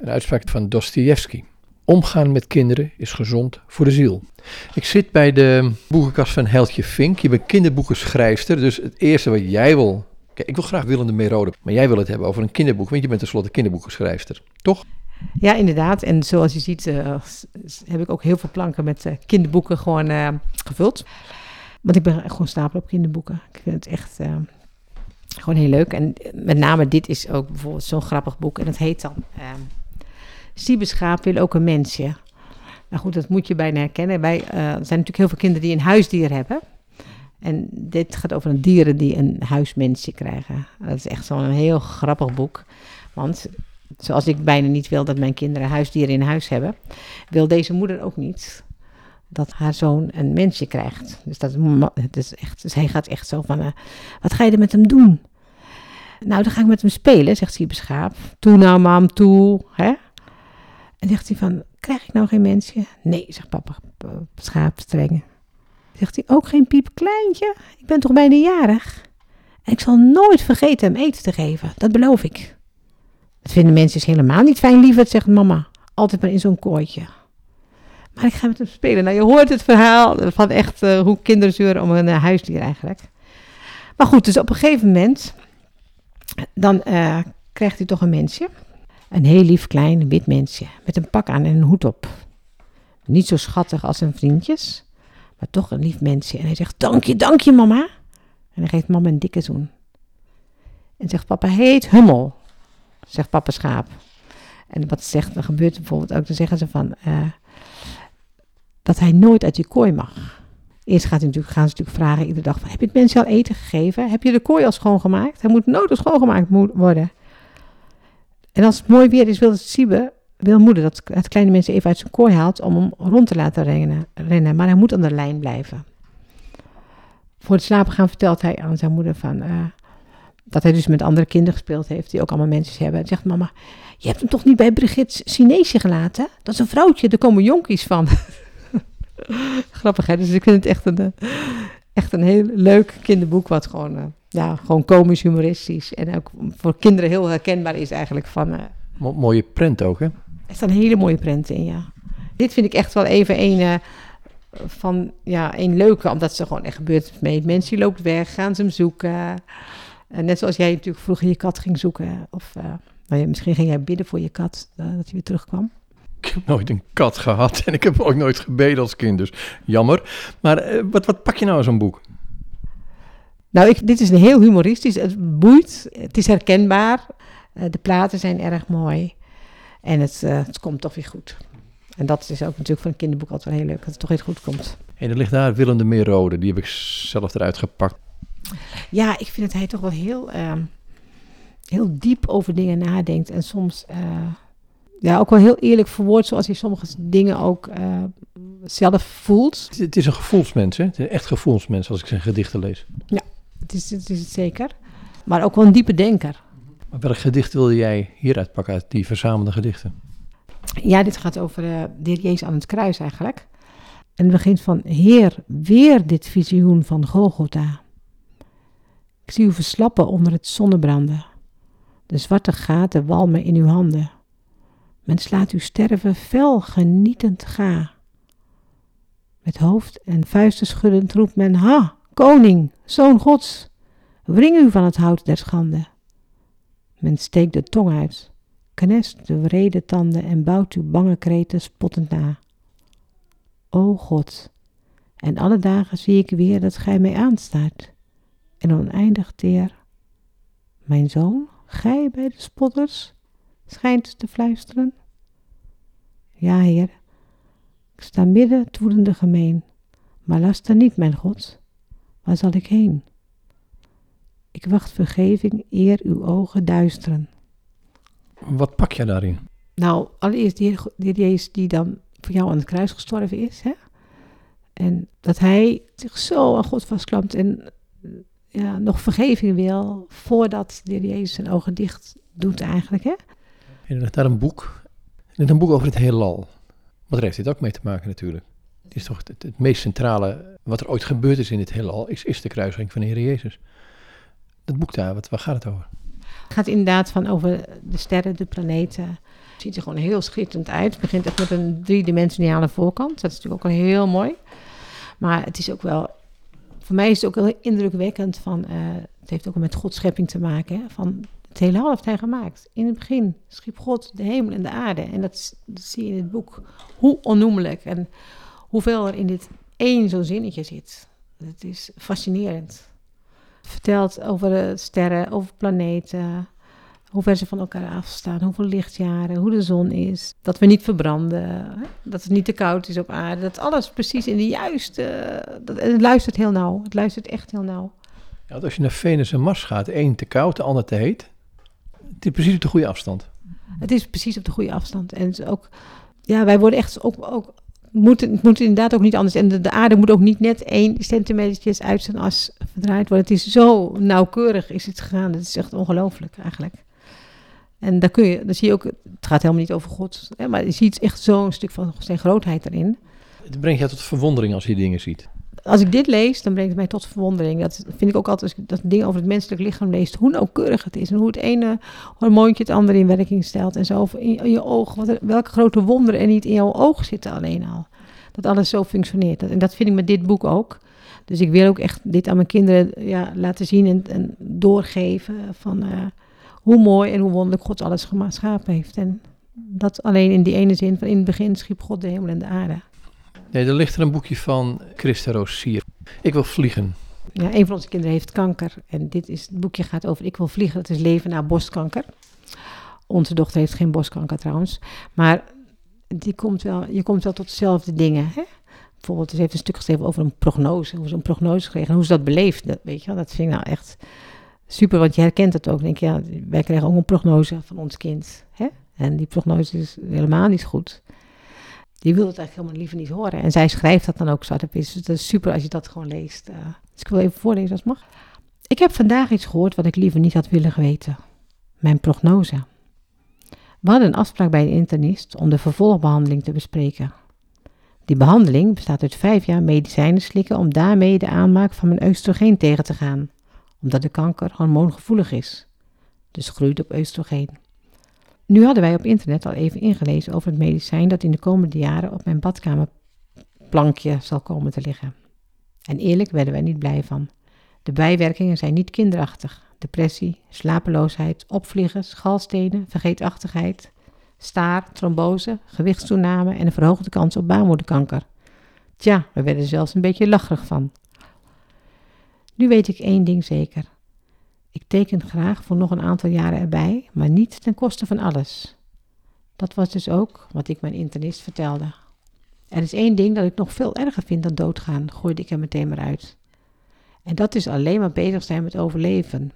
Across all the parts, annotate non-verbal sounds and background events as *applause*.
Een uitspraak van Dostoevsky. Omgaan met kinderen is gezond voor de ziel. Ik zit bij de boekenkast van Heltje Vink. Je bent kinderboekenschrijfster, dus het eerste wat jij wil... Kijk, ik wil graag Willem de Merode, maar jij wil het hebben over een kinderboek, want je bent tenslotte kinderboekenschrijfster, toch? Ja, inderdaad. En zoals je ziet uh, heb ik ook heel veel planken met uh, kinderboeken gewoon uh, gevuld. Want ik ben gewoon stapel op kinderboeken. Ik vind het echt gewoon heel leuk. En met name dit is ook bijvoorbeeld zo'n grappig boek. En dat heet dan Siebeschaap wil ook een mensje. Nou goed, dat moet je bijna herkennen. Wij, er zijn natuurlijk heel veel kinderen die een huisdier hebben. En dit gaat over een dieren die een huismensje krijgen. Dat is echt zo'n heel grappig boek. Want zoals ik bijna niet wil dat mijn kinderen huisdieren in huis hebben, wil deze moeder ook niet dat haar zoon een mensje krijgt. Dus dat is echt, dus hij gaat echt zo van, uh, wat ga je er met hem doen? Nou, dan ga ik met hem spelen, zegt Siebeschaap. Toe nou, mam, toe. Hè? Zegt hij van, krijg ik nou geen mensje? Nee, zegt papa Schaap streng. Zegt hij, ook geen piep kleintje? Ik ben toch bijna jarig? En ik zal nooit vergeten hem eten te geven, dat beloof ik. Dat vinden mensen dus helemaal niet fijn, lieverd, zegt mama. Altijd maar in zo'n kooitje. Maar ik ga met hem spelen. Nou, je hoort het verhaal van echt uh, hoe kinderen zeuren om een uh, huisdier eigenlijk. Maar goed, dus op een gegeven moment, dan uh, krijgt hij toch een mensje. Een heel lief klein wit mensje met een pak aan en een hoed op. Niet zo schattig als zijn vriendjes, maar toch een lief mensje. En hij zegt, dank je, dank je mama. En hij geeft mama een dikke zoen. En zegt papa, heet Hummel zegt papa schaap. En wat zegt, dan gebeurt bijvoorbeeld ook, dan zeggen ze van, uh, dat hij nooit uit die kooi mag. Eerst gaat hij natuurlijk, gaan ze natuurlijk vragen iedere dag heb je het mensen al eten gegeven? Heb je de kooi al schoongemaakt? Hij moet nooit al schoongemaakt worden. En als het mooi weer is, wil Siebe, wil moeder dat het kleine mensen even uit zijn kooi haalt om hem rond te laten rennen, rennen. Maar hij moet aan de lijn blijven. Voor het slapen gaan vertelt hij aan zijn moeder van, uh, dat hij dus met andere kinderen gespeeld heeft, die ook allemaal mensen hebben. En zegt mama, je hebt hem toch niet bij Brigitte Chineesje gelaten? Dat is een vrouwtje, daar komen jonkies van. *laughs* Grappig hè, dus ik vind het echt een, eh, echt een heel leuk kinderboek, wat gewoon, uh, ja, gewoon komisch, humoristisch en ook voor kinderen heel herkenbaar is eigenlijk van... Uh, mooie prent ook hè? Er staan hele mooie prenten in, ja. Dit vind ik echt wel even een van, ja, een leuke, omdat ze gewoon echt gebeurt mee. Mensen loopt weg, gaan ze hem zoeken... Uh, net zoals jij natuurlijk vroeger je kat ging zoeken. Of uh, nou ja, misschien ging jij bidden voor je kat, uh, dat hij weer terugkwam. Ik heb nooit een kat gehad *laughs* en ik heb ook nooit gebeden als kind, dus jammer. Maar wat, wat pak je nou zo'n boek? Nou, ik, dit is een heel humoristisch. Het boeit, het is herkenbaar. de platen zijn erg mooi. En het, het komt toch weer goed. En dat is ook natuurlijk voor een kinderboek altijd wel heel leuk, dat het toch weer goed komt. En er ligt daar Willem de Meerrode, die heb ik zelf eruit gepakt. Ja, ik vind dat hij toch wel heel, uh, heel diep over dingen nadenkt. En soms uh, ja, ook wel heel eerlijk verwoord, zoals hij sommige dingen ook uh, zelf voelt. Het is een gevoelsmens, hè? Het is een echt gevoelsmens als ik zijn gedichten lees. Ja, het is het, is het zeker. Maar ook wel een diepe denker. Maar welk gedicht wilde jij hieruit pakken uit die verzamelde gedichten? Ja, dit gaat over uh, de heer Jezus aan het kruis eigenlijk. En het begint van, Heer, weer dit visioen van Golgotha. Ik zie u verslappen onder het zonnebranden. De zwarte gaten walmen in uw handen. Men slaat u sterven fel genietend ga. Met hoofd en vuisten schuddend roept men: Ha, koning, zoon Gods, wring u van het hout der schande. Men steekt de tong uit, knest de wrede tanden en bouwt uw bange kreten spottend na. O God, en alle dagen zie ik weer dat gij mij aanstaat en oneindig teer. Mijn zoon, gij bij de spotters, schijnt te fluisteren. Ja, Heer, ik sta midden toerende gemeen, maar laster niet, mijn God, waar zal ik heen? Ik wacht vergeving eer uw ogen duisteren. Wat pak je daarin? Nou, allereerst die, die Jezus die dan voor jou aan het kruis gestorven is, hè? En dat hij zich zo aan God vastklampt en ja, nog vergeving wil voordat de Jezus zijn ogen dicht doet eigenlijk. Hè? En daar een boek. En een boek over het heelal. Maar daar heeft dit ook mee te maken natuurlijk. Is toch het, meest centrale wat er ooit gebeurd is in het heelal, is, is de kruising van de Heer Jezus. Dat boek daar, wat, waar gaat het over? Het gaat inderdaad van over de sterren, de planeten. Het ziet er gewoon heel schitterend uit. Het begint echt met een driedimensionale voorkant. Dat is natuurlijk ook al heel mooi. Maar het is ook wel, voor mij is het ook heel indrukwekkend van, eh, het heeft ook met Gods schepping te maken. Hè, van het hele heeft hij gemaakt. In het begin schiep God de hemel en de aarde. En dat, dat zie je in het boek. Hoe onnoemelijk en hoeveel er in dit één zo'n zinnetje zit. Het is fascinerend. Vertelt over de sterren, over planeten, hoe ver ze van elkaar afstaan, hoeveel lichtjaren, hoe de zon is. Dat we niet verbranden, dat het niet te koud is op aarde. Dat alles precies in de juiste... Dat, het luistert heel nauw, het luistert echt heel nauw. Ja, als je naar Venus en Mars gaat, een te koud, de ander te heet. Het is precies op de goede afstand. Het is precies op de goede afstand. En ook, ja, wij worden echt ook, ook moet, het moet inderdaad ook niet anders. En de, de aarde moet ook niet net één centimeter uit zijn as verdraaid worden. Het is zo nauwkeurig is het gegaan. Het is echt ongelooflijk eigenlijk. En daar kun je, dan zie je ook, het gaat helemaal niet over God, hè, maar je ziet echt zo'n stuk van zijn grootheid erin. Het brengt je tot verwondering als je dingen ziet. Als ik dit lees, dan brengt het mij tot verwondering. Dat vind ik ook altijd, als ik dat ding over het menselijk lichaam lees, hoe nauwkeurig het is. En hoe het ene hormoontje het andere in werking stelt. En zo in je oog, wat welke grote wonderen er niet in jouw oog zitten alleen al. Dat alles zo functioneert. En dat vind ik met dit boek ook. Dus ik wil ook echt dit aan mijn kinderen ja, laten zien en, en doorgeven van... Uh, hoe mooi en hoe wonderlijk God alles geschapen heeft. En dat alleen in die ene zin van in het begin schiep God de hemel en de aarde. Nee, er ligt er een boekje van Christa Roosier. Ik wil vliegen. Ja, een van onze kinderen heeft kanker. En dit is, het boekje gaat over Ik wil vliegen. Het is leven na borstkanker. Onze dochter heeft geen borstkanker trouwens. Maar die komt wel, je komt wel tot dezelfde dingen. Bijvoorbeeld, ze heeft een stuk geschreven over een prognose. Hoe ze een prognose kregen en hoe ze dat beleefde. Weet je wel, dat vind ik nou echt super, want je herkent het ook. Denk je, ja, wij krijgen ook een prognose van ons kind. Hè? En die prognose is helemaal niet goed. Die wil het eigenlijk helemaal liever niet horen. En zij schrijft dat dan ook zwart op Dus het is super als je dat gewoon leest. Uh, dus ik wil even voorlezen als het mag. Ik heb vandaag iets gehoord wat ik liever niet had willen weten. Mijn prognose. We hadden een afspraak bij de internist om de vervolgbehandeling te bespreken. Die behandeling bestaat uit vijf jaar medicijnen slikken om daarmee de aanmaak van mijn oestrogeen tegen te gaan omdat de kanker hormoongevoelig is. Dus groeit op oestrogeen. Nu hadden wij op internet al even ingelezen over het medicijn dat in de komende jaren op mijn badkamerplankje zal komen te liggen. En eerlijk werden wij niet blij van. De bijwerkingen zijn niet kinderachtig. Depressie, slapeloosheid, opvliegen, schalstenen, vergeetachtigheid, staar, trombose, gewichtstoename en een verhoogde kans op baarmoederkanker. Tja, we werden zelfs een beetje lacherig van. Nu weet ik één ding zeker. Ik teken graag voor nog een aantal jaren erbij, maar niet ten koste van alles. Dat was dus ook wat ik mijn internist vertelde. Er is één ding dat ik nog veel erger vind dan doodgaan, gooide ik er meteen maar uit. En dat is alleen maar bezig zijn met overleven.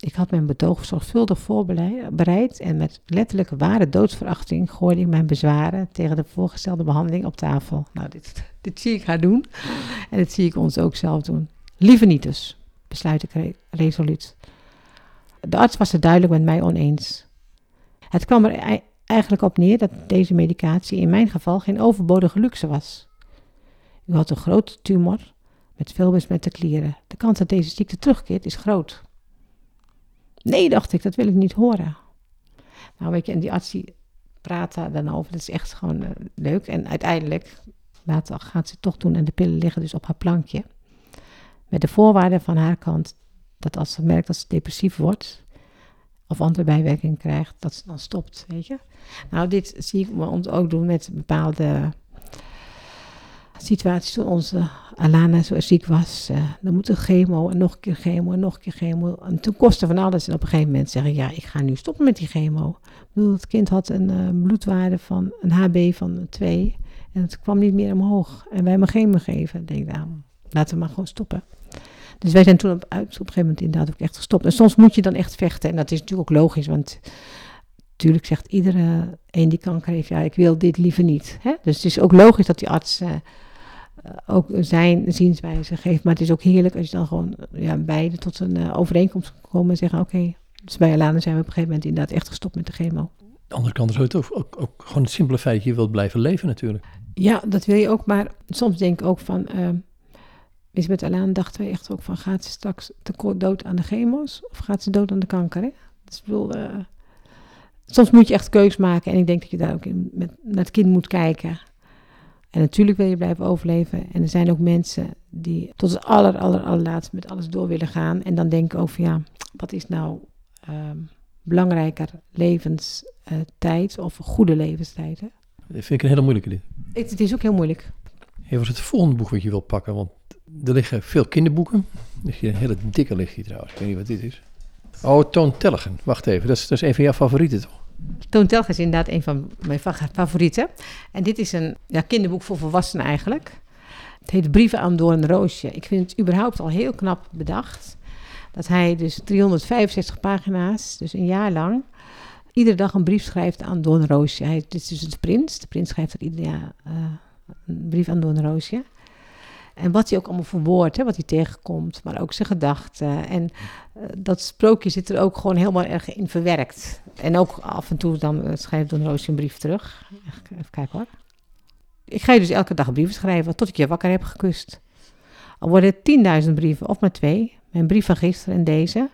Ik had mijn betoog zorgvuldig voorbereid en met letterlijke ware doodsverachting gooide ik mijn bezwaren tegen de voorgestelde behandeling op tafel. Nou, dit, *laughs* dit zie ik haar doen en dit zie ik ons ook zelf doen. Liever niet dus, besluit ik resoluut. De arts was het duidelijk met mij oneens. Het kwam er eigenlijk op neer dat deze medicatie in mijn geval geen overbodige luxe was. U had een grote tumor met veel besmette klieren. De kans dat deze ziekte terugkeert is groot. Nee, dacht ik, dat wil ik niet horen. Nou, weet je, en die arts die praat daar dan over. Dat is echt gewoon uh, leuk. En uiteindelijk gaat ze toch doen en de pillen liggen dus op haar plankje. Met de voorwaarde van haar kant dat als ze merkt dat ze depressief wordt of andere bijwerkingen krijgt, dat ze dan stopt, weet je. Nou, dit zie ik ons ook doen met bepaalde situaties toen onze Alana zo ziek was. Uh, dan moet een chemo en nog een keer chemo en nog een keer chemo. En toen kostte van alles. En op een gegeven moment zeggen, ja, ik ga nu stoppen met die chemo. Ik bedoel, het kind had een uh, bloedwaarde van een HB van 2 en het kwam niet meer omhoog. En wij hem chemo geven. Ik denk, nou, laten we maar gewoon stoppen. Dus wij zijn toen op, op een gegeven moment inderdaad ook echt gestopt. En soms moet je dan echt vechten. En dat is natuurlijk ook logisch, want natuurlijk zegt iedere een die kanker heeft, ja, ik wil dit liever niet. Hè? Dus het is ook logisch dat die arts uh, ook zijn zienswijze geeft. Maar het is ook heerlijk als je dan gewoon ja, beide tot een uh, overeenkomst komen en zeggen, oké, okay, dus bij Alana zijn we op een gegeven moment inderdaad echt gestopt met de chemo. De andere kant is het ook, ook, ook, gewoon het simpele feit, je wilt blijven leven natuurlijk. Ja, dat wil je ook, maar soms denk ik ook van... Uh, is met Alaan dachten wij echt ook van, gaat ze straks te dood aan de chemo's of gaat ze dood aan de kanker? Hè? Dus ik bedoel, uh, soms moet je echt keus maken. En ik denk dat je daar ook in, met, naar het kind moet kijken. En natuurlijk wil je blijven overleven. En er zijn ook mensen die tot het aller, aller, allerlaatst met alles door willen gaan. En dan denk ik over, ja, wat is nou ehm, belangrijker, levenstijd of goede levenstijd? Hè? Dat vind ik een hele moeilijke dit. Het, het is ook heel moeilijk. Hey, wat is het volgende boek wat je wilt pakken? Want er liggen veel kinderboeken. Er hier een hele dikke ligt hier trouwens. Ik weet niet wat dit is. Oh, Toon Tellegen. Wacht even, dat is, dat is een van jouw favorieten toch? Toon Telg is inderdaad een van mijn fa- favorieten. En dit is een ja, kinderboek voor volwassenen eigenlijk. Het heet Brieven aan Doorn Roosje. Ik vind het überhaupt al heel knap bedacht. Dat hij dus 365 pagina's, dus een jaar lang, iedere dag een brief schrijft aan Doorn Roosje. Hij, dit is dus de prins. De prins schrijft er ieder jaar eh, een brief aan Doorn Roosje. En wat hij ook allemaal verwoordt, wat hij tegenkomt, maar ook zijn gedachten. En eh, dat sprookje zit er ook gewoon helemaal erg in verwerkt. En ook af en toe dan eh, schrijft Don Roosje een brief terug. Even, even kijken hoor. Ik ga je dus elke dag brieven schrijven tot ik je wakker heb gekust. Al worden het 10.000 brieven of maar twee. Mijn brief van gisteren en deze.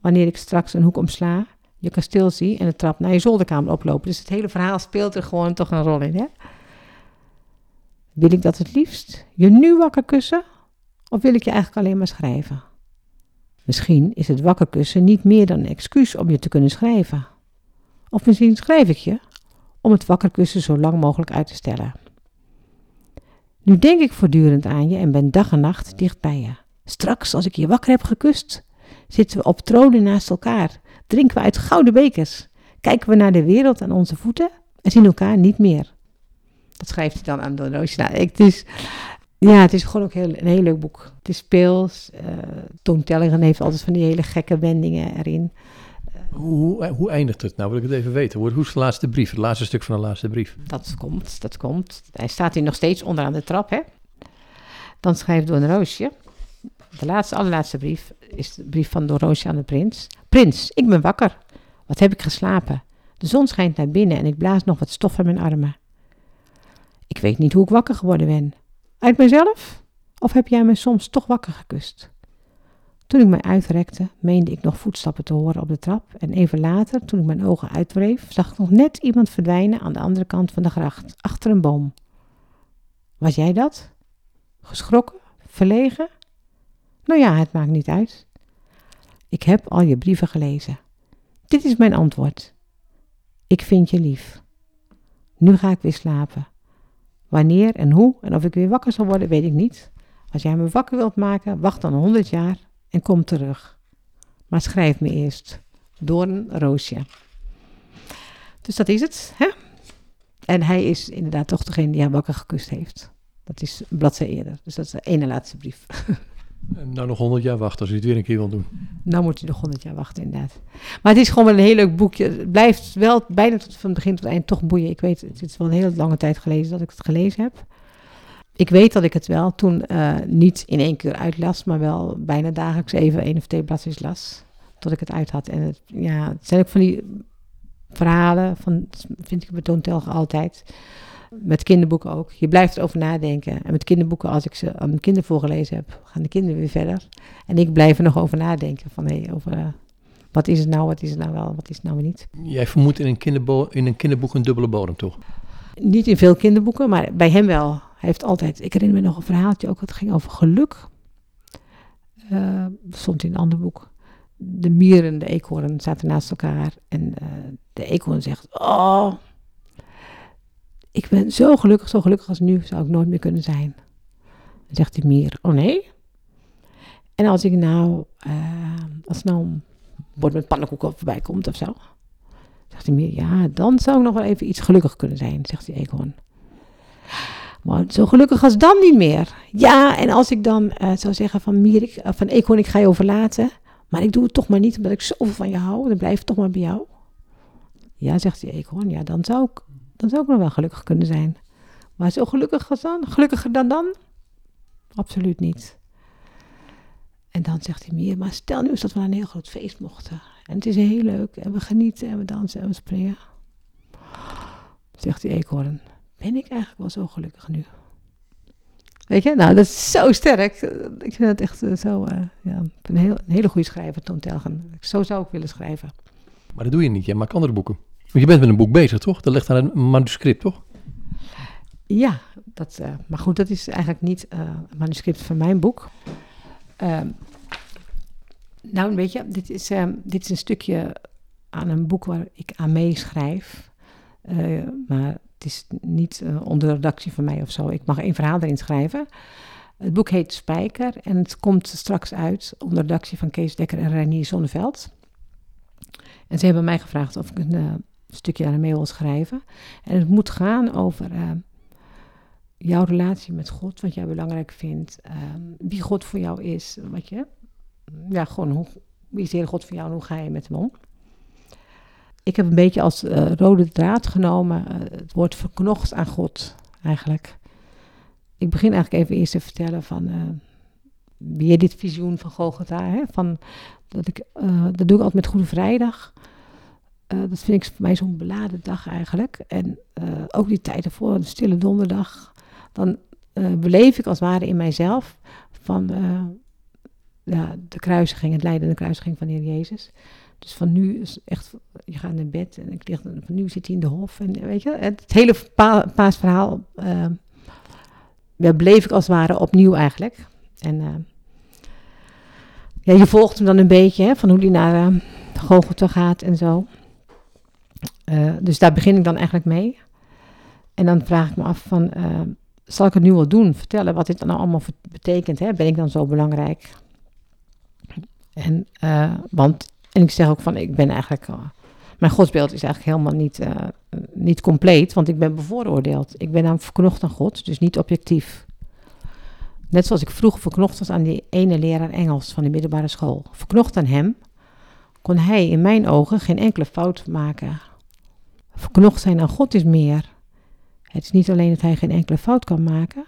Wanneer ik straks een hoek omsla, je kasteel zie en de trap naar je zolderkamer oplopen. Dus het hele verhaal speelt er gewoon toch een rol in. Hè? Wil ik dat het liefst je nu wakker kussen? Of wil ik je eigenlijk alleen maar schrijven? Misschien is het wakker kussen niet meer dan een excuus om je te kunnen schrijven. Of misschien schrijf ik je om het wakker kussen zo lang mogelijk uit te stellen. Nu denk ik voortdurend aan je en ben dag en nacht dicht bij je. Straks, als ik je wakker heb gekust, zitten we op tronen naast elkaar, drinken we uit gouden bekers, kijken we naar de wereld aan onze voeten en zien elkaar niet meer. Dat schrijft hij dan aan Don Roosje. Nou, ik, het is, ja, het is gewoon ook heel, een heel leuk boek. Het is speels. Uh, Toon Tellegen heeft altijd van die hele gekke wendingen erin. Hoe, hoe eindigt het nou? Wil ik het even weten. Hoe, is de laatste brief? Het laatste stuk van de laatste brief. Dat komt, dat komt. Hij staat hier nog steeds onderaan de trap, hè. Dan schrijft Don Roosje. De laatste, allerlaatste brief is de brief van Don Roosje aan de prins. Prins, ik ben wakker. Wat heb ik geslapen? De zon schijnt naar binnen en ik blaas nog wat stof aan mijn armen. Ik weet niet hoe ik wakker geworden ben. Uit mezelf? Of heb jij me soms toch wakker gekust? Toen ik mij uitrekte, meende ik nog voetstappen te horen op de trap. En even later, toen ik mijn ogen uitwreef, zag ik nog net iemand verdwijnen aan de andere kant van de gracht, achter een boom. Was jij dat? Geschrokken? Verlegen? Nou ja, het maakt niet uit. Ik heb al je brieven gelezen. Dit is mijn antwoord. Ik vind je lief. Nu ga ik weer slapen. Wanneer en hoe en of ik weer wakker zal worden, weet ik niet. Als jij me wakker wilt maken, wacht dan 100 jaar en kom terug. Maar schrijf me eerst. Door een roosje. Dus dat is het. Hè? En hij is inderdaad toch degene die haar wakker gekust heeft. Dat is een bladzijde eerder. Dus dat is de ene laatste brief. *laughs* En nou nog 100 jaar wachten als hij het weer een keer wil doen. Nou moet hij nog 100 jaar wachten, inderdaad. Maar het is gewoon wel een heel leuk boekje. Het blijft wel bijna tot, van begin tot eind toch boeien. Ik weet, het is wel een hele lange tijd gelezen dat ik het gelezen heb. Ik weet dat ik het wel toen uh, niet in één keer uitlas, maar wel bijna dagelijks even één of twee bladzijden las. Tot ik het uit had. En het, ja, het zijn ook van die verhalen, van, vind ik bij Toon Telge altijd. Met kinderboeken ook. Je blijft erover nadenken. En met kinderboeken, als ik ze aan mijn kinderen voorgelezen heb, gaan de kinderen weer verder. En ik blijf er nog over nadenken. Van hé, hey, over uh, wat is het nou, wat is het nou wel, wat is het nou niet. Jij vermoedt in een, kinderbo in een kinderboek een dubbele bodem, toch? Niet in veel kinderboeken, maar bij hem wel. Hij heeft altijd, ik herinner me nog een verhaaltje ook, dat ging over geluk. Uh, stond in een ander boek. De mier en de eekhoorn zaten naast elkaar. En uh, de eekhoorn zegt, oh, ik ben zo gelukkig, zo gelukkig als nu zou ik nooit meer kunnen zijn. Dan zegt die mier, oh nee? En als ik nou, uh, als nou een bord met pannenkoeken voorbij komt of zo. Zegt die mier, ja, dan zou ik nog wel even iets gelukkig kunnen zijn, zegt die eekhoorn. Maar zo gelukkig als dan niet meer. Ja, en als ik dan uh, zou zeggen van mier, ik, uh, van eekhoorn, ik ga je overlaten. Maar ik doe het toch maar niet, omdat ik zoveel van je hou. Dan blijf ik toch maar bij jou. Ja, zegt die eekhoorn, ja, dan zou ik dan zou ik nog wel gelukkig kunnen zijn. Maar zo gelukkig als dan? Gelukkiger dan dan? Absoluut niet. En dan zegt hij meer, maar stel nu eens dat we naar een heel groot feest mochten. En het is heel leuk en we genieten en we dansen en we springen. Zegt die eekhoorn, ben ik eigenlijk wel zo gelukkig nu? Weet je, nou dat is zo sterk. Ik vind het echt zo, uh, ja, een, heel, een hele goede schrijver, Toon Telgen. Zo zou ik willen schrijven. Maar dat doe je niet, jij maakt andere boeken. Je bent met een boek bezig, toch? Dat ligt aan een manuscript, toch? Ja, dat, eh, maar goed, dat is eigenlijk niet eh, een manuscript van mijn boek. Ehm, nou, weet je, dit is, ehm, dit is een stukje aan een boek waar ik aan meeschrijf. Uh, maar het is niet onder redactie van mij of zo. Ik mag één verhaal erin schrijven. Het boek heet Spijker en het komt straks uit onder redactie van Kees Dekker en Reinier Zonneveld. En ze hebben mij gevraagd of ik een stukje aan mee wil schrijven. En het moet gaan over jouw relatie met God, wat jij belangrijk vindt, ehm, wie God voor jou is, wat je, ja, gewoon hoe, wie is de God voor jou en hoe ga je met hem om? Ik heb een beetje als uh, rode draad genomen uh, het woord verknocht aan God, eigenlijk. Ik begin eigenlijk even eerst te vertellen van wie dit visioen van Golgotha, hè, van dat ik, dat doe ik altijd met Goede Vrijdag. Dat vind ik voor mij zo'n beladen dag eigenlijk. En ook die tijd ervoor, de stille donderdag dan uh, beleef ik als het ware in mijzelf van ja, de kruisiging, het lijden en de kruisiging van de Heer Jezus. Dus van nu is echt, je gaat naar bed en ik lig, van nu zit hij in de hof. En weet je, het, hele pa, paasverhaal ja, beleef ik als het ware opnieuw eigenlijk. En ja, je volgt hem dan een beetje, hè, van hoe hij naar uh, Golgotha gaat en zo. Dus daar begin ik dan eigenlijk mee. En dan vraag ik me af van, zal ik het nu wel doen? Vertellen wat dit dan allemaal betekent. Hè? Ben ik dan zo belangrijk? En, uh, want, en ik zeg ook van, ik ben eigenlijk... Mijn godsbeeld is eigenlijk helemaal niet, niet compleet, want ik ben bevooroordeeld. Ik ben dan verknocht aan God, dus niet objectief. Net zoals ik vroeger verknocht was aan die ene leraar Engels van de middelbare school. Verknocht aan hem, kon hij in mijn ogen geen enkele fout maken. Verknocht zijn aan God is meer. Het is niet alleen dat hij geen enkele fout kan maken.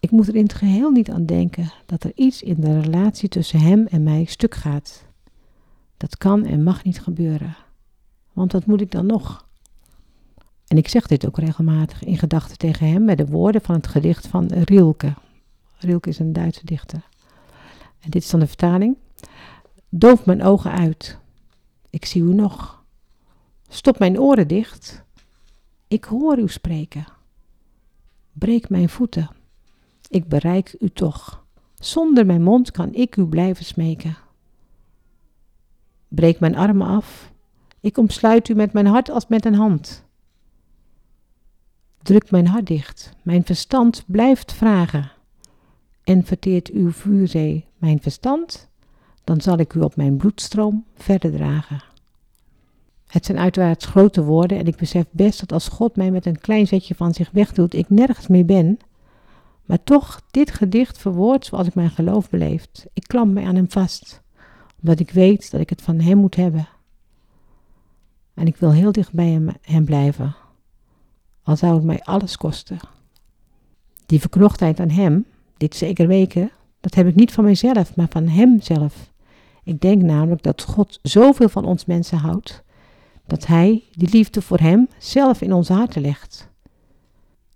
Ik moet er in het geheel niet aan denken dat er iets in de relatie tussen hem en mij stuk gaat. Dat kan en mag niet gebeuren. Want wat moet ik dan nog? En ik zeg dit ook regelmatig in gedachten tegen hem met de woorden van het gedicht van Rilke. Rilke is een Duitse dichter. En dit is dan de vertaling. Doof mijn ogen uit. Ik zie u nog. Stop mijn oren dicht. Ik hoor u spreken. Breek mijn voeten. Ik bereik u toch. Zonder mijn mond kan ik u blijven smeken. Breek mijn armen af. Ik omsluit u met mijn hart als met een hand. Druk mijn hart dicht. Mijn verstand blijft vragen. En verteert uw vuurzee mijn verstand, dan zal ik u op mijn bloedstroom verder dragen. Het zijn uiteraard grote woorden en ik besef best dat als God mij met een klein zetje van zich wegdoet, ik nergens meer ben. Maar toch, dit gedicht verwoordt zoals ik mijn geloof beleeft. Ik klamp mij aan hem vast, omdat ik weet dat ik het van hem moet hebben. En ik wil heel dicht bij hem, hem blijven, al zou het mij alles kosten. Die verknochtheid aan hem, dit zeker weken, dat heb ik niet van mijzelf, maar van hem zelf. Ik denk namelijk dat God zoveel van ons mensen houdt, dat Hij die liefde voor Hem zelf in onze harten legt.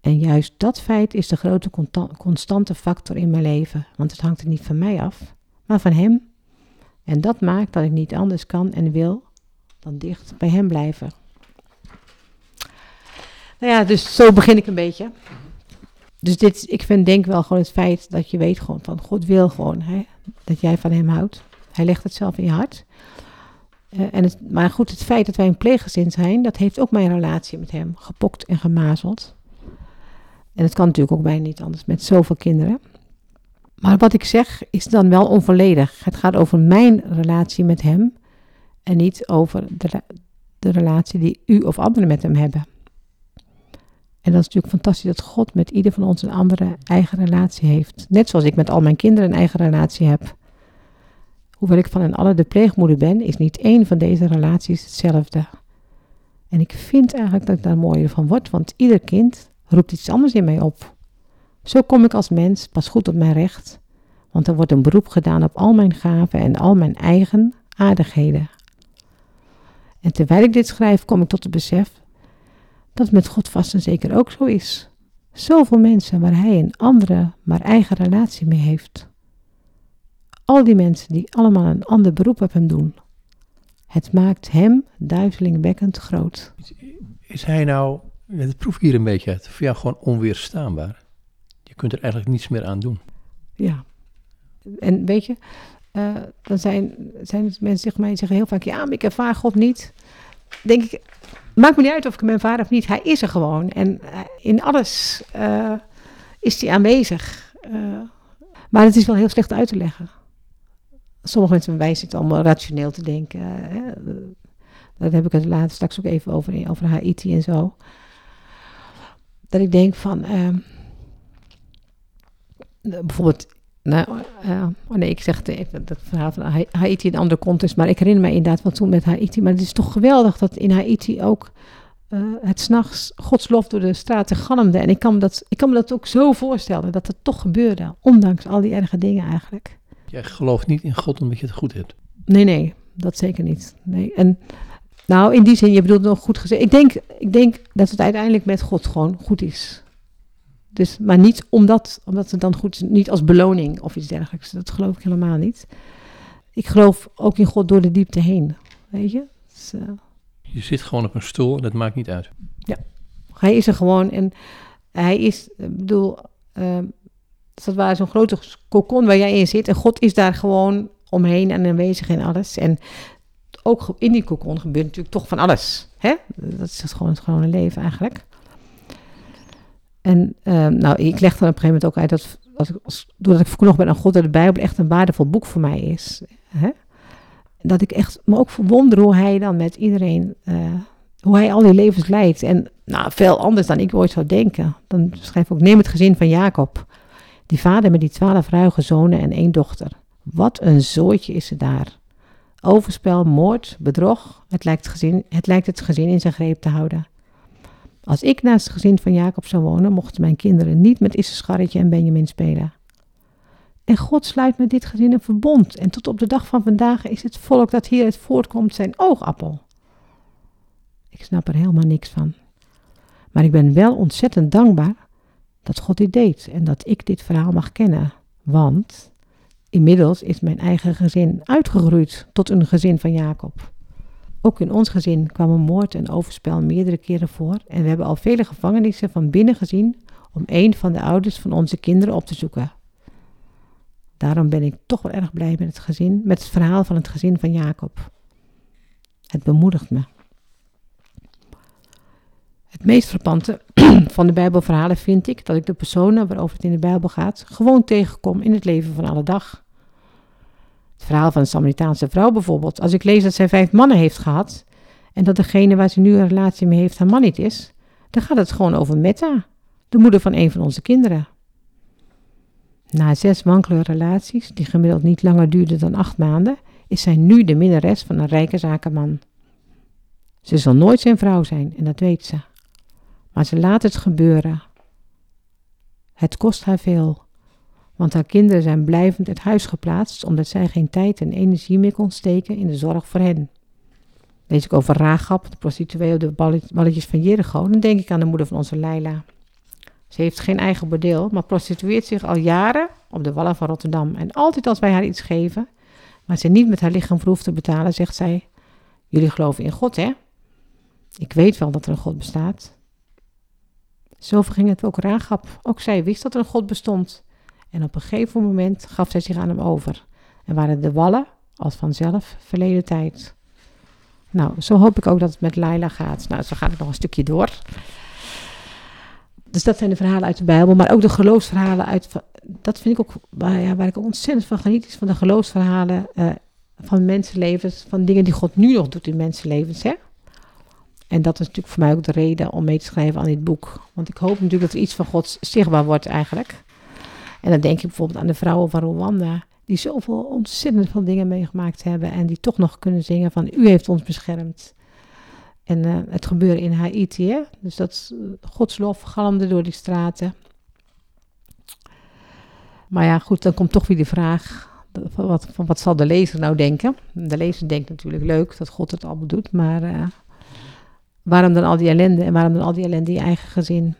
En juist dat feit is de grote constante factor in mijn leven, want het hangt er niet van mij af, maar van Hem. En dat maakt dat ik niet anders kan en wil dan dicht bij Hem blijven. Nou ja, dus zo begin ik een beetje. Dus dit, ik vind denk wel gewoon het feit dat je weet gewoon van God wil gewoon hè, dat jij van Hem houdt. Hij legt het zelf in je hart. Uh, en het, maar goed, het feit dat wij een pleeggezin zijn, dat heeft ook mijn relatie met hem gepokt en gemazeld. En het kan natuurlijk ook bijna niet anders met zoveel kinderen. Maar wat ik zeg is dan wel onvolledig. Het gaat over mijn relatie met hem en niet over de relatie die u of anderen met hem hebben. En dat is natuurlijk fantastisch dat God met ieder van ons een andere eigen relatie heeft. Net zoals ik met al mijn kinderen een eigen relatie heb. Hoewel ik van een alle de pleegmoeder ben, is niet één van deze relaties hetzelfde. En ik vind eigenlijk dat ik daar mooier van word, want ieder kind roept iets anders in mij op. Zo kom ik als mens pas goed op mijn recht, want er wordt een beroep gedaan op al mijn gaven en al mijn eigen aardigheden. En terwijl ik dit schrijf, kom ik tot het besef dat het met God vast en zeker ook zo is. Zoveel mensen waar hij een andere, maar eigen relatie mee heeft al die mensen die allemaal een ander beroep op hem doen. Het maakt hem duizelingwekkend groot. Is hij nou, dat proef ik hier een beetje uit, voor jou gewoon onweerstaanbaar? Je kunt er eigenlijk niets meer aan doen. Ja. En weet je, eh, dan zijn, zijn het mensen tegen mij die zeggen heel vaak, ja, maar ik ervaar God niet. Denk ik, maakt me niet uit of ik hem ervaar of niet. Hij is er gewoon. En eh, in alles eh, is hij aanwezig. Maar het is wel heel slecht uit te leggen. Sommige mensen wijzen het allemaal rationeel te denken. Hè. Daar heb ik het later straks ook even over, over Haiti en zo. Dat ik denk van, ehm, bijvoorbeeld, nou, eh, oh nee, ik zeg het even, dat verhaal van Ha- Haiti in een andere context, maar ik herinner me inderdaad wat toen met Haiti. Maar het is toch geweldig dat in Haiti ook eh, het s'nachts Gods lof door de straten galmde. En ik kan, me dat, ik kan me dat ook zo voorstellen, dat het toch gebeurde, ondanks al die erge dingen eigenlijk. Jij gelooft niet in God omdat je het goed hebt. Nee, nee, dat zeker niet. Nee. En nou, in die zin, je bedoelt nog goed gezegd. Ik denk, ik denk dat het uiteindelijk met God gewoon goed is. Dus, maar niet omdat, omdat het dan goed is, niet als beloning of iets dergelijks. Dat geloof ik helemaal niet. Ik geloof ook in God door de diepte heen. Weet je? Dus, eh, Je zit gewoon op een stoel en dat maakt niet uit. hij is er gewoon en hij is, ik bedoel, ehm dat waar zo'n grote kokon waar jij in zit. En God is daar gewoon omheen en aanwezig en alles. En ook in die kokon gebeurt natuurlijk toch van alles. Hè? Dat is gewoon het gewone leven eigenlijk. En ehm, nou, ik leg dan op een gegeven moment ook uit dat, doordat ik verknocht ben aan God, dat de Bijbel echt een waardevol boek voor mij is. Hè? Dat ik echt me ook verwonder hoe hij dan met iedereen, eh, hoe hij al die levens leidt. En nou, veel anders dan ik ooit zou denken. Dan schrijf ik ook, neem het gezin van Jacob. Die vader met die twaalf ruige zonen en één dochter. Wat een zooitje is er daar. Overspel, moord, bedrog. Het lijkt, het gezin, het lijkt het gezin in zijn greep te houden. Als ik naast het gezin van Jacob zou wonen, mochten mijn kinderen niet met Issacharretje en Benjamin spelen. En God sluit met dit gezin een verbond. En tot op de dag van vandaag is het volk dat hieruit voortkomt zijn oogappel. Ik snap er helemaal niks van. Maar ik ben wel ontzettend dankbaar dat God dit deed en dat ik dit verhaal mag kennen. Want inmiddels is mijn eigen gezin uitgegroeid tot een gezin van Jacob. Ook in ons gezin kwamen moord en overspel meerdere keren voor en we hebben al vele gevangenissen van binnen gezien om een van de ouders van onze kinderen op te zoeken. Daarom ben ik toch wel erg blij met het gezin, met het verhaal van het gezin van Jacob. Het bemoedigt me. Het meest frappante *clears throat* van de Bijbelverhalen vind ik dat ik de personen waarover het in de Bijbel gaat gewoon tegenkom in het leven van alle dag. Het verhaal van de Samaritaanse vrouw bijvoorbeeld. Als ik lees dat zij vijf mannen heeft gehad en dat degene waar ze nu een relatie mee heeft haar man niet is, dan gaat het gewoon over Metta, de moeder van een van onze kinderen. Na zes wankele relaties, die gemiddeld niet langer duurden dan acht maanden, is zij nu de minnares van een rijke zakenman. Ze zal nooit zijn vrouw zijn en dat weet ze. Maar ze laat het gebeuren. Het kost haar veel, want haar kinderen zijn blijvend uit huis geplaatst omdat zij geen tijd en energie meer kon steken in de zorg voor hen. Lees ik over Raagap, de prostituee op de ballet- balletjes van Jericho, dan denk ik aan de moeder van onze Leila. Ze heeft geen eigen bordeel, maar prostitueert zich al jaren op de wallen van Rotterdam. En altijd als wij haar iets geven, maar ze niet met haar lichaam voor hoeft te betalen, zegt zij: Jullie geloven in God, hè? Ik weet wel dat er een God bestaat. Zo verging het ook Raagap. Ook zij wist dat er een God bestond. En op een gegeven moment gaf zij zich aan hem over. En waren de wallen als vanzelf verleden tijd. Nou, zo hoop ik ook dat het met Laila gaat. Nou, zo gaat het nog een stukje door. Dus dat zijn de verhalen uit de Bijbel, maar ook de geloofsverhalen uit. Dat vind ik ook waar, ja, waar ik ontzettend van geniet, is van de geloofsverhalen eh, van mensenlevens, van dingen die God nu nog doet in mensenlevens. Hè? En dat is natuurlijk voor mij ook de reden om mee te schrijven aan dit boek. Want ik hoop natuurlijk dat er iets van God zichtbaar wordt eigenlijk. En dan denk ik bijvoorbeeld aan de vrouwen van Rwanda, die zoveel ontzettend veel dingen meegemaakt hebben en die toch nog kunnen zingen van U heeft ons beschermd. En eh, het gebeuren in Haiti, hè? dus dat uh, Gods lof galmde door die straten. Maar ja, goed, dan komt toch weer de vraag, van wat, van wat zal de lezer nou denken? De lezer denkt natuurlijk leuk dat God het allemaal doet, maar uh, waarom dan al die ellende en waarom dan al die ellende in je eigen gezin?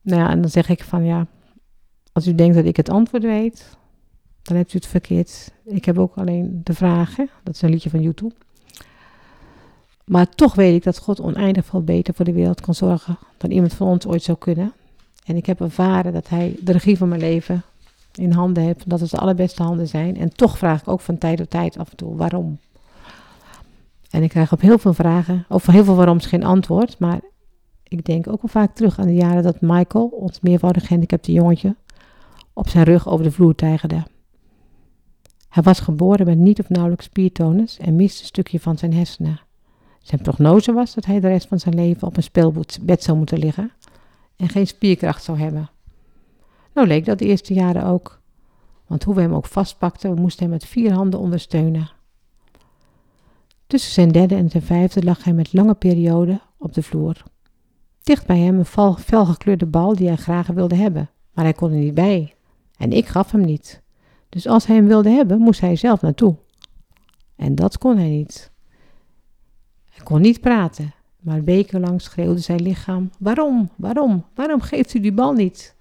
Nou ja, en dan zeg ik van ja, als u denkt dat ik het antwoord weet, dan hebt u het verkeerd. Ik heb ook alleen de vragen. Dat is een liedje van YouTube. Maar toch weet ik dat God oneindig veel beter voor de wereld kan zorgen dan iemand van ons ooit zou kunnen. En ik heb ervaren dat hij de regie van mijn leven in handen heeft. Dat het de allerbeste handen zijn. En toch vraag ik ook van tijd tot tijd af en toe waarom. En ik krijg op heel veel vragen, of heel veel waaroms geen antwoord. Maar ik denk ook wel vaak terug aan de jaren dat Michael, ons meervoudig gehandicapte jongetje, op zijn rug over de vloer tijgerde. Hij was geboren met niet of nauwelijks spiertonus en miste een stukje van zijn hersenen. Zijn prognose was dat hij de rest van zijn leven op een speelbed zou moeten liggen en geen spierkracht zou hebben. Nou leek dat de eerste jaren ook, want hoe we hem ook vastpakten, we moesten hem met vier handen ondersteunen. Tussen zijn derde en zijn vijfde lag hij met lange perioden op de vloer. Dicht bij hem een felgekleurde bal die hij graag wilde hebben, maar hij kon er niet bij. En ik gaf hem niet. Dus als hij hem wilde hebben, moest hij zelf naartoe. En dat kon hij niet. Hij kon niet praten, maar wekenlang schreeuwde zijn lichaam: Waarom, waarom, waarom geeft u die bal niet?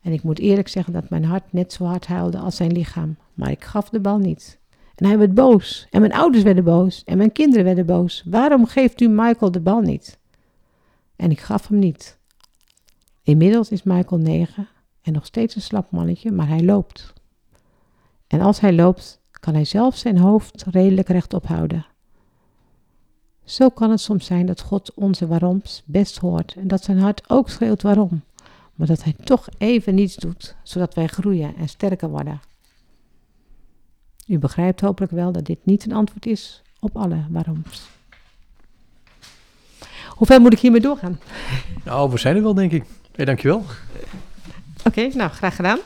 En ik moet eerlijk zeggen dat mijn hart net zo hard huilde als zijn lichaam, maar ik gaf de bal niet. En hij werd boos, en mijn ouders werden boos, en mijn kinderen werden boos. Waarom geeft u Michael de bal niet? En ik gaf hem niet. Inmiddels is Michael negen en nog steeds een slap mannetje, maar hij loopt. En als hij loopt, kan hij zelf zijn hoofd redelijk rechtop houden. Zo kan het soms zijn dat God onze waaroms best hoort en dat zijn hart ook schreeuwt waarom, maar dat hij toch even niets doet, zodat wij groeien en sterker worden. U begrijpt hopelijk wel dat dit niet een antwoord is op alle waaroms. Hoe ver moet ik hiermee doorgaan? Nou, we zijn er wel, denk ik. Hey, dankjewel. Oké, nou, graag gedaan.